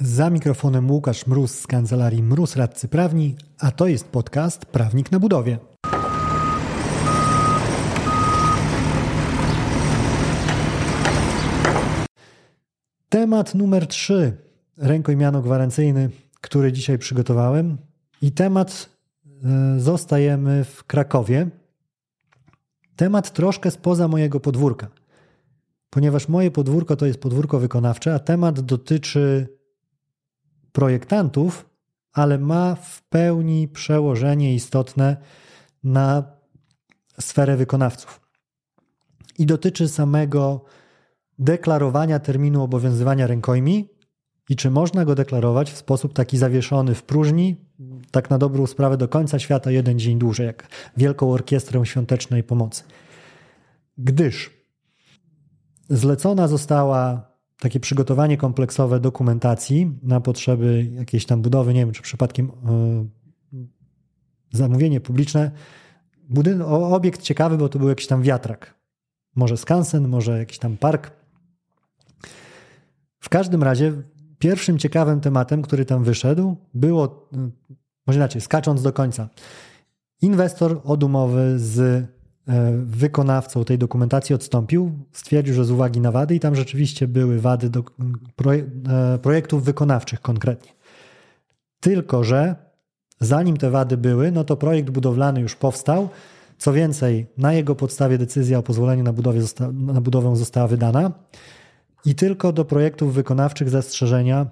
Za mikrofonem Łukasz Mróz z kancelarii Mróz Radcy Prawni, a to jest podcast Prawnik na budowie. Temat numer 3. Rękojmiano gwarancyjny, który dzisiaj przygotowałem. I temat e, zostajemy w Krakowie. Temat troszkę spoza mojego podwórka, ponieważ moje podwórko to jest podwórko wykonawcze, a temat dotyczy projektantów, ale ma w pełni przełożenie istotne na sferę wykonawców. I dotyczy samego deklarowania terminu obowiązywania rękojmi i czy można go deklarować w sposób taki zawieszony w próżni, tak na dobrą sprawę do końca świata jeden dzień dłużej, jak Wielką Orkiestrę Świątecznej Pomocy. Gdyż zlecona została takie przygotowanie kompleksowe dokumentacji na potrzeby jakiejś tam budowy, nie wiem, czy przypadkiem yy, zamówienie publiczne. Budyn obiekt ciekawy, bo to był jakiś tam wiatrak. Może skansen, może jakiś tam park. W każdym razie pierwszym ciekawym tematem, który tam wyszedł, było, e, może inaczej, skacząc do końca, inwestor od umowy z E, wykonawcą tej dokumentacji odstąpił, stwierdził, że z uwagi na wady i tam rzeczywiście były wady do e, projektów wykonawczych konkretnie. Tylko, że zanim te wady były, no to projekt budowlany już powstał. Co więcej, na jego podstawie decyzja o pozwoleniu na, budowie zosta na budowę została wydana i tylko do projektów wykonawczych zastrzeżenia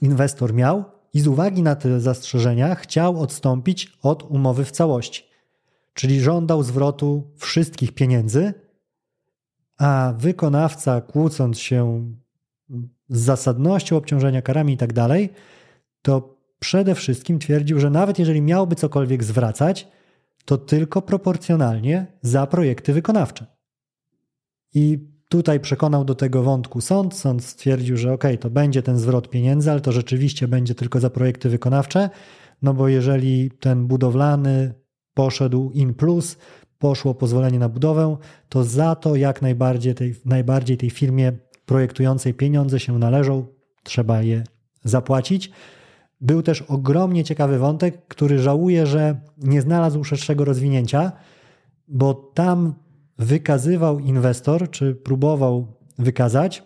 inwestor miał i z uwagi na te zastrzeżenia chciał odstąpić od umowy w całości czyli żądał zwrotu wszystkich pieniędzy, a wykonawca, kłócąc się z zasadnością obciążenia karami i tak dalej, to przede wszystkim twierdził, że nawet jeżeli miałby cokolwiek zwracać, to tylko proporcjonalnie za projekty wykonawcze. I tutaj przekonał do tego wątku sąd. Sąd stwierdził, że ok, to będzie ten zwrot pieniędzy, ale to rzeczywiście będzie tylko za projekty wykonawcze, no bo jeżeli ten budowlany poszedł in plus, poszło pozwolenie na budowę, to za to jak najbardziej tej, najbardziej tej firmie projektującej pieniądze się należą, trzeba je zapłacić. Był też ogromnie ciekawy wątek, który żałuję, że nie znalazł szerszego rozwinięcia, bo tam wykazywał inwestor, czy próbował wykazać,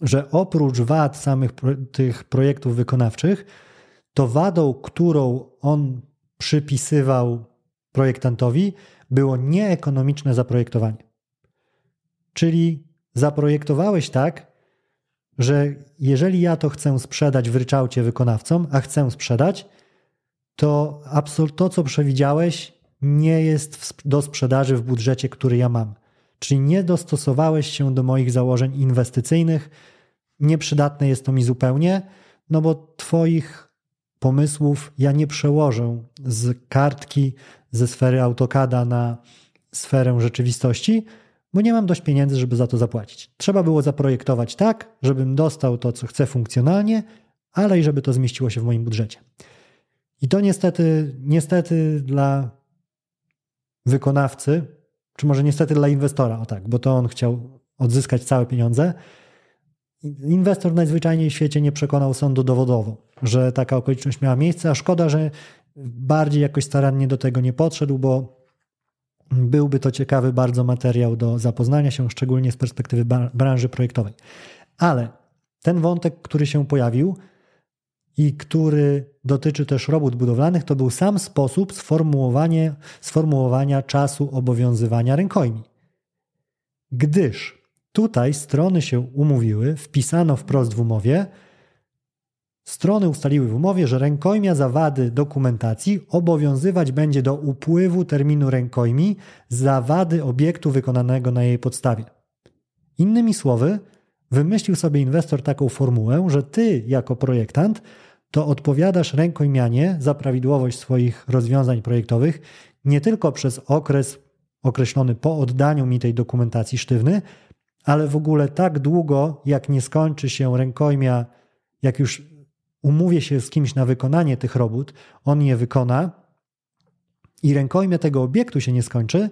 że oprócz wad samych tych projektów wykonawczych, to wadą, którą on przypisywał projektantowi, było nieekonomiczne zaprojektowanie. Czyli zaprojektowałeś tak, że jeżeli ja to chcę sprzedać w ryczałcie wykonawcom, a chcę sprzedać, to to, co przewidziałeś, nie jest do sprzedaży w budżecie, który ja mam. Czyli nie dostosowałeś się do moich założeń inwestycyjnych, nieprzydatne jest to mi zupełnie, no bo Twoich pomysłów ja nie przełożę z kartki ze sfery AutoCADa na sferę rzeczywistości, bo nie mam dość pieniędzy, żeby za to zapłacić. Trzeba było zaprojektować tak, żebym dostał to, co chcę funkcjonalnie, ale i żeby to zmieściło się w moim budżecie. I to niestety, niestety dla wykonawcy, czy może niestety dla inwestora, o tak, bo to on chciał odzyskać całe pieniądze, Inwestor najzwyczajniej w świecie nie przekonał sądu dowodowo, że taka okoliczność miała miejsce, a szkoda, że bardziej jakoś starannie do tego nie podszedł, bo byłby to ciekawy bardzo materiał do zapoznania się, szczególnie z perspektywy branży projektowej. Ale ten wątek, który się pojawił i który dotyczy też robót budowlanych, to był sam sposób sformułowania, czasu obowiązywania rękojmi. Gdyż Tutaj strony się umówiły, wpisano wprost w umowie. Strony ustaliły w umowie, że rękojmia za wady dokumentacji obowiązywać będzie do upływu terminu rękojmi za wady obiektu wykonanego na jej podstawie. Innymi słowy, wymyślił sobie inwestor taką formułę, że ty jako projektant to odpowiadasz rękojmianie za prawidłowość swoich rozwiązań projektowych nie tylko przez okres określony po oddaniu mi tej dokumentacji sztywny, ale w ogóle tak długo, jak nie skończy się rękojmia, jak już umówię się z kimś na wykonanie tych robót, on je wykona i rękojmia tego obiektu się nie skończy,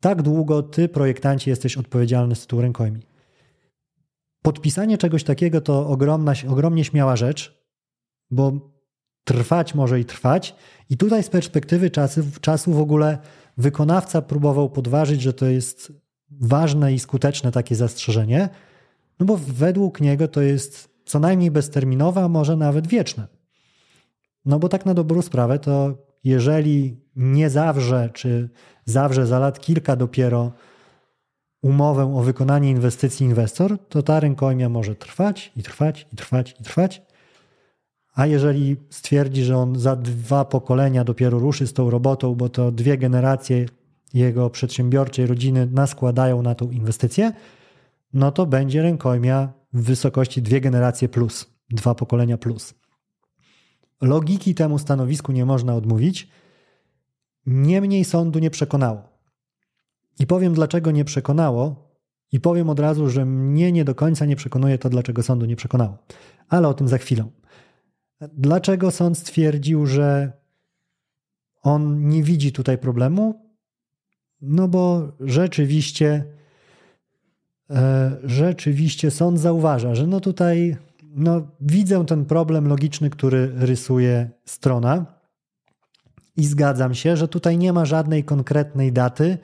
tak długo ty, projektanci, jesteś odpowiedzialny z tytułu rękojmi. podpisanie czegoś takiego to ogromna, ogromnie śmiała rzecz, bo trwać może i trwać. I tutaj z perspektywy czasu, czasu w ogóle wykonawca próbował podważyć, że to jest ważne i skuteczne takie zastrzeżenie, no bo według niego to jest co najmniej bezterminowe, a może nawet wieczne. No bo tak na dobrą sprawę to jeżeli nie zawrze, czy zawrze za lat kilka dopiero umowę o wykonanie inwestycji inwestor, to ta rękojmia może trwać i trwać i trwać i trwać. A jeżeli stwierdzi, że on za dwa pokolenia dopiero ruszy z tą robotą, bo to dwie generacje jego przedsiębiorczej rodziny naskładają na tą inwestycję, no to będzie rękojmia w wysokości dwie generacje plus, dwa pokolenia plus. Logiki temu stanowisku nie można odmówić, niemniej sądu nie przekonało. I powiem, dlaczego nie przekonało, i powiem od razu, że mnie nie do końca nie przekonuje to, dlaczego sądu nie przekonało. Ale o tym za chwilę. Dlaczego sąd stwierdził, że on nie widzi tutaj problemu? No bo rzeczywiście, e, rzeczywiście sąd zauważa, że no tutaj no, widzę ten problem logiczny, który rysuje strona i zgadzam się, że tutaj nie ma żadnej konkretnej daty,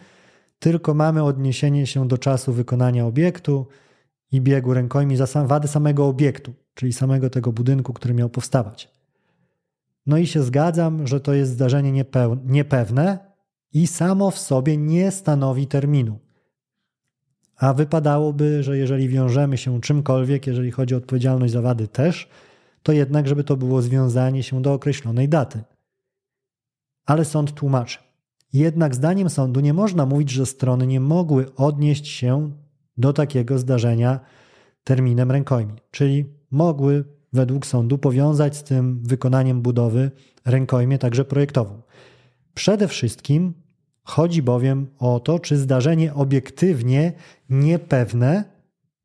tylko mamy odniesienie się do czasu wykonania obiektu i biegu rękojmi za sam, wady samego obiektu, czyli samego tego budynku, który miał powstawać. No i się zgadzam, że to jest zdarzenie niepewne i samo w sobie nie stanowi terminu. A wypadałoby, że jeżeli wiążemy się czymkolwiek, jeżeli chodzi o odpowiedzialność za wady też, to jednak, żeby to było związanie się do określonej daty. Ale sąd tłumaczy. Jednak zdaniem sądu nie można mówić, że strony nie mogły odnieść się do takiego zdarzenia terminem rękojmi, czyli mogły według sądu powiązać z tym wykonaniem budowy rękojmie także projektową. Przede wszystkim chodzi bowiem o to, czy zdarzenie obiektywnie niepewne,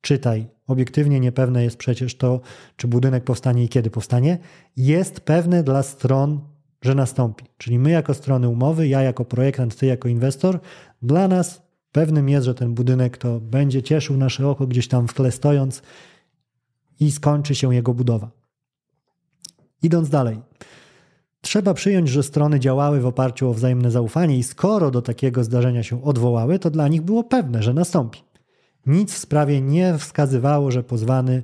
czytaj, obiektywnie niepewne jest przecież to, czy budynek powstanie i kiedy powstanie, jest pewne dla stron, że nastąpi. Czyli my jako strony umowy, ja jako projektant, ty jako inwestor, dla nas pewnym jest, że ten budynek to będzie cieszył nasze oko gdzieś tam w tle stojąc i skończy się jego budowa. Idąc dalej. Trzeba przyjąć, że strony działały w oparciu o wzajemne zaufanie i skoro do takiego zdarzenia się odwołały, to dla nich było pewne, że nastąpi. Nic w sprawie nie wskazywało, że pozwany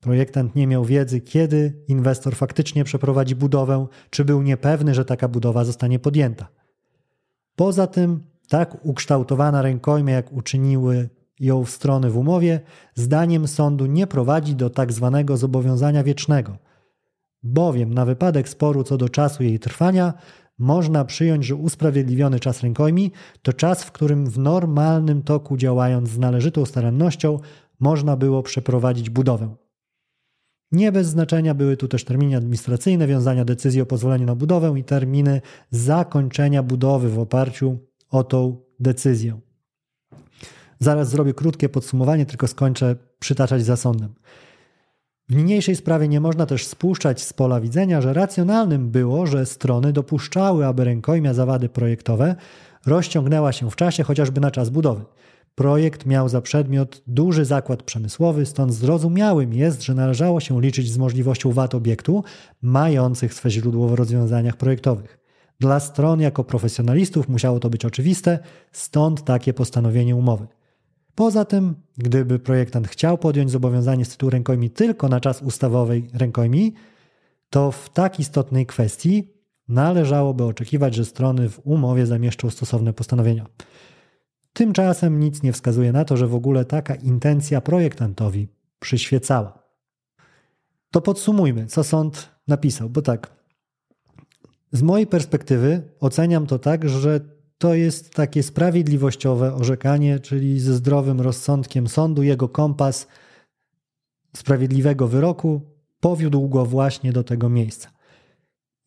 projektant nie miał wiedzy, kiedy inwestor faktycznie przeprowadzi budowę, czy był niepewny, że taka budowa zostanie podjęta. Poza tym, tak ukształtowana rękojmia, jak uczyniły ją strony w umowie, zdaniem sądu nie prowadzi do tak zwanego zobowiązania wiecznego, bowiem na wypadek sporu co do czasu jej trwania można przyjąć, że usprawiedliwiony czas rękojmi to czas, w którym w normalnym toku działając z należytą starannością można było przeprowadzić budowę. Nie bez znaczenia były tu też terminy administracyjne, wiązania decyzji o pozwoleniu na budowę i terminy zakończenia budowy w oparciu o tą decyzję. Zaraz zrobię krótkie podsumowanie, tylko skończę przytaczać za sądem. W niniejszej sprawie nie można też spuszczać z pola widzenia, że racjonalnym było, że strony dopuszczały, aby rękojmia zawady projektowe rozciągnęła się w czasie chociażby na czas budowy. Projekt miał za przedmiot duży zakład przemysłowy, stąd zrozumiałym jest, że należało się liczyć z możliwością wad obiektu mających swe źródło w rozwiązaniach projektowych. Dla stron jako profesjonalistów musiało to być oczywiste, stąd takie postanowienie umowy. Poza tym, gdyby projektant chciał podjąć zobowiązanie z tytułu rękojmi tylko na czas ustawowej rękojmi, to w tak istotnej kwestii należałoby oczekiwać, że strony w umowie zamieszczą stosowne postanowienia. Tymczasem nic nie wskazuje na to, że w ogóle taka intencja projektantowi przyświecała. To podsumujmy, co sąd napisał, bo tak. Z mojej perspektywy oceniam to tak, że to jest takie sprawiedliwościowe orzekanie, czyli ze zdrowym rozsądkiem sądu, jego kompas sprawiedliwego wyroku powiódł go właśnie do tego miejsca.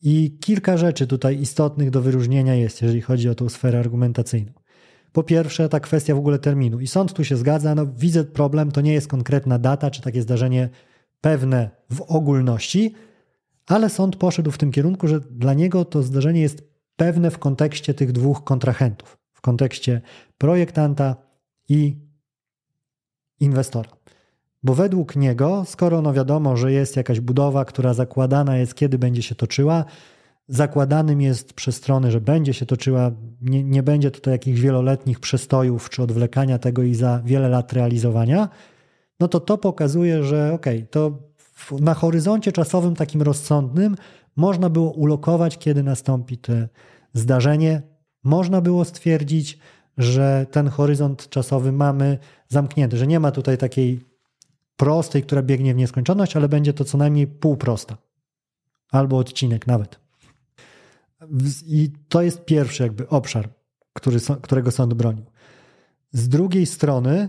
I kilka rzeczy tutaj istotnych do wyróżnienia jest, jeżeli chodzi o tą sferę argumentacyjną. Po pierwsze, ta kwestia w ogóle terminu. I sąd tu się zgadza, no widzę problem, to nie jest konkretna data, czy takie zdarzenie pewne w ogólności, ale sąd poszedł w tym kierunku, że dla niego to zdarzenie jest pewne w kontekście tych dwóch kontrahentów, w kontekście projektanta i inwestora. Bo według niego, skoro no wiadomo, że jest jakaś budowa, która zakładana jest, kiedy będzie się toczyła, zakładanym jest przez strony, że będzie się toczyła, nie, nie będzie tutaj jakichś wieloletnich przestojów czy odwlekania tego i za wiele lat realizowania, no to to pokazuje, że okej, okay, to na horyzoncie czasowym takim rozsądnym można było ulokować, kiedy nastąpi to zdarzenie. Można było stwierdzić, że ten horyzont czasowy mamy zamknięty, że nie ma tutaj takiej prostej, która biegnie w nieskończoność, ale będzie to co najmniej półprosta. Albo odcinek nawet. I to jest pierwszy jakby obszar, który, którego sąd bronił. Z drugiej strony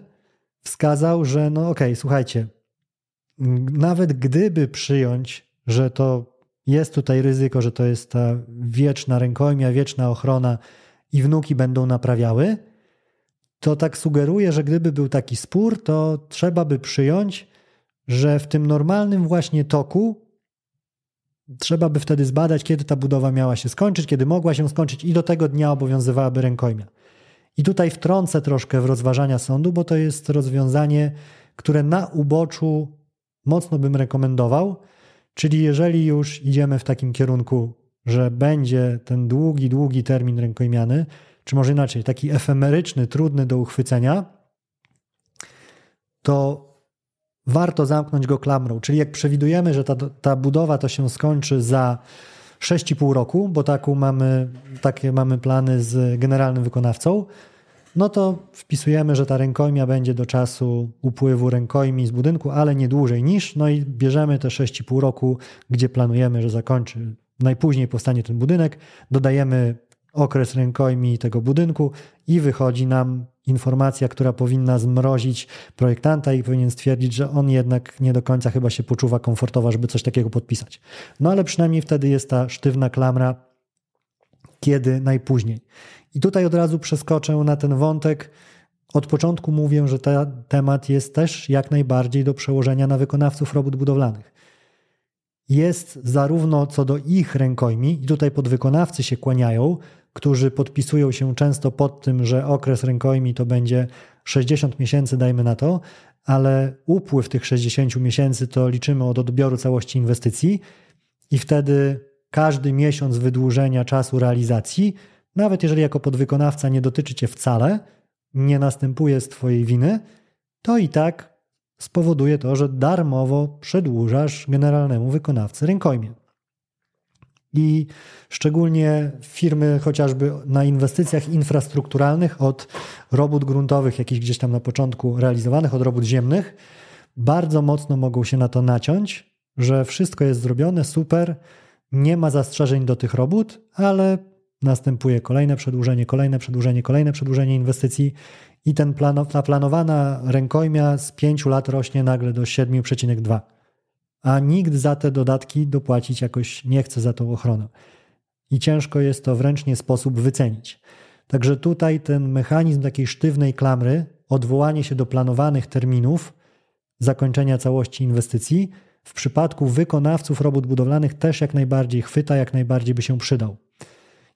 wskazał, że no okej, okay, słuchajcie, nawet gdyby przyjąć, że to jest tutaj ryzyko, że to jest ta wieczna rękojmia, wieczna ochrona i wnuki będą naprawiały, to tak sugeruje, że gdyby był taki spór, to trzeba by przyjąć, że w tym normalnym właśnie toku trzeba by wtedy zbadać, kiedy ta budowa miała się skończyć, kiedy mogła się skończyć i do tego dnia obowiązywałaby rękojmia. I tutaj wtrącę troszkę w rozważania sądu, bo to jest rozwiązanie, które na uboczu mocno bym rekomendował. Czyli jeżeli już idziemy w takim kierunku, że będzie ten długi, długi termin rękojmiany, czy może inaczej, taki efemeryczny, trudny do uchwycenia, to warto zamknąć go klamrą. Czyli jak przewidujemy, że ta, ta budowa to się skończy za 6,5 roku, bo taką mamy, takie mamy plany z generalnym wykonawcą, no to wpisujemy, że ta rękojmia będzie do czasu upływu rękojmi z budynku, ale nie dłużej niż, no i bierzemy te 6,5 roku, gdzie planujemy, że zakończy najpóźniej powstanie ten budynek, dodajemy okres rękojmi tego budynku i wychodzi nam informacja, która powinna zmrozić projektanta i powinien stwierdzić, że on jednak nie do końca chyba się poczuwa komfortowo, żeby coś takiego podpisać. No ale przynajmniej wtedy jest ta sztywna klamra, kiedy najpóźniej. I tutaj od razu przeskoczę na ten wątek. Od początku mówię, że ten temat jest też jak najbardziej do przełożenia na wykonawców robót budowlanych. Jest zarówno co do ich rękojmi, i tutaj podwykonawcy się kłaniają, którzy podpisują się często pod tym, że okres rękojmi to będzie 60 miesięcy, dajmy na to, ale upływ tych 60 miesięcy to liczymy od odbioru całości inwestycji i wtedy każdy miesiąc wydłużenia czasu realizacji, nawet jeżeli jako podwykonawca nie dotyczy Cię wcale, nie następuje z Twojej winy, to i tak spowoduje to, że darmowo przedłużasz generalnemu wykonawcy rękojmie. I szczególnie firmy chociażby na inwestycjach infrastrukturalnych od robót gruntowych, jakichś gdzieś tam na początku realizowanych, od robót ziemnych, bardzo mocno mogą się na to naciąć, że wszystko jest zrobione, super, nie ma zastrzeżeń do tych robót, ale następuje kolejne przedłużenie, kolejne przedłużenie, kolejne przedłużenie inwestycji i ten plano, ta planowana rękojmia z 5 lat rośnie nagle do 7,2 a nikt za te dodatki dopłacić jakoś nie chce za tą ochronę. I ciężko jest to wręcz nie sposób wycenić. Także tutaj ten mechanizm takiej sztywnej klamry, odwołanie się do planowanych terminów zakończenia całości inwestycji, w przypadku wykonawców robót budowlanych też jak najbardziej chwyta, jak najbardziej by się przydał.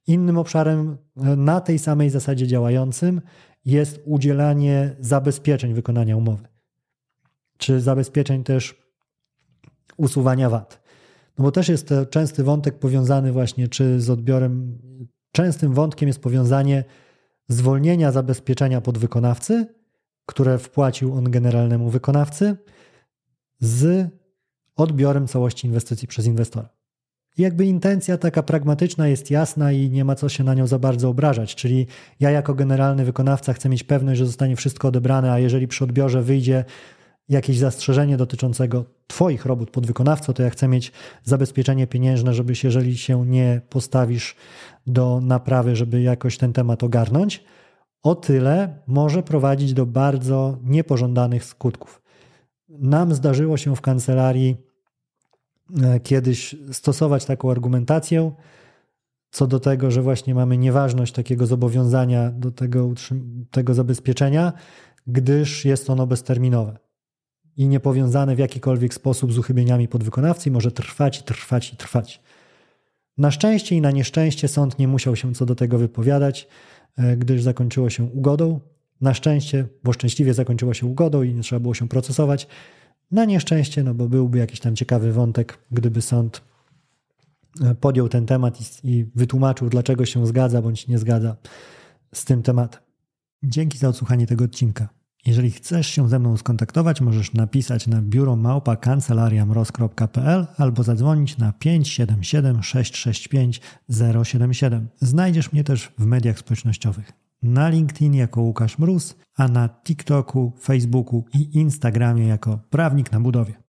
Innym obszarem e, na tej samej zasadzie działającym jest udzielanie zabezpieczeń wykonania umowy. Czy zabezpieczeń też usuwania wad. No bo też jest to częsty wątek powiązany właśnie czy z odbiorem, częstym wątkiem jest powiązanie zwolnienia zabezpieczenia podwykonawcy, które wpłacił on generalnemu wykonawcy, z odbiorem całości inwestycji przez inwestora. Jakby intencja taka pragmatyczna jest jasna i nie ma co się na nią za bardzo obrażać. Czyli ja jako generalny wykonawca chcę mieć pewność, że zostanie wszystko odebrane, a jeżeli przy odbiorze wyjdzie jakieś zastrzeżenie dotyczącego Twoich robót podwykonawco, to ja chcę mieć zabezpieczenie pieniężne, żebyś, jeżeli się nie postawisz do naprawy, żeby jakoś ten temat ogarnąć, o tyle może prowadzić do bardzo niepożądanych skutków. Nam zdarzyło się w kancelarii e, kiedyś stosować taką argumentację co do tego, że właśnie mamy nieważność takiego zobowiązania do tego, tego zabezpieczenia, gdyż jest ono bezterminowe i niepowiązane w jakikolwiek sposób z uchybieniami podwykonawcy może trwać trwać i trwać. Na szczęście i na nieszczęście sąd nie musiał się co do tego wypowiadać, e, gdyż zakończyło się ugodą. Na szczęście, bo szczęśliwie zakończyło się ugodą i nie trzeba było się procesować. Na nieszczęście, no bo byłby jakiś tam ciekawy wątek, gdyby sąd e, podjął ten temat i, i wytłumaczył, dlaczego się zgadza bądź nie zgadza z tym tematem. Dzięki za odsłuchanie tego odcinka. Jeżeli chcesz się ze mną skontaktować, możesz napisać na biuro małpa albo zadzwonić na 577 665 077. Znajdziesz mnie też w mediach społecznościowych. Na LinkedIn jako Łukasz Mróz, a na TikToku, Facebooku i Instagramie jako Prawnik na Budowie.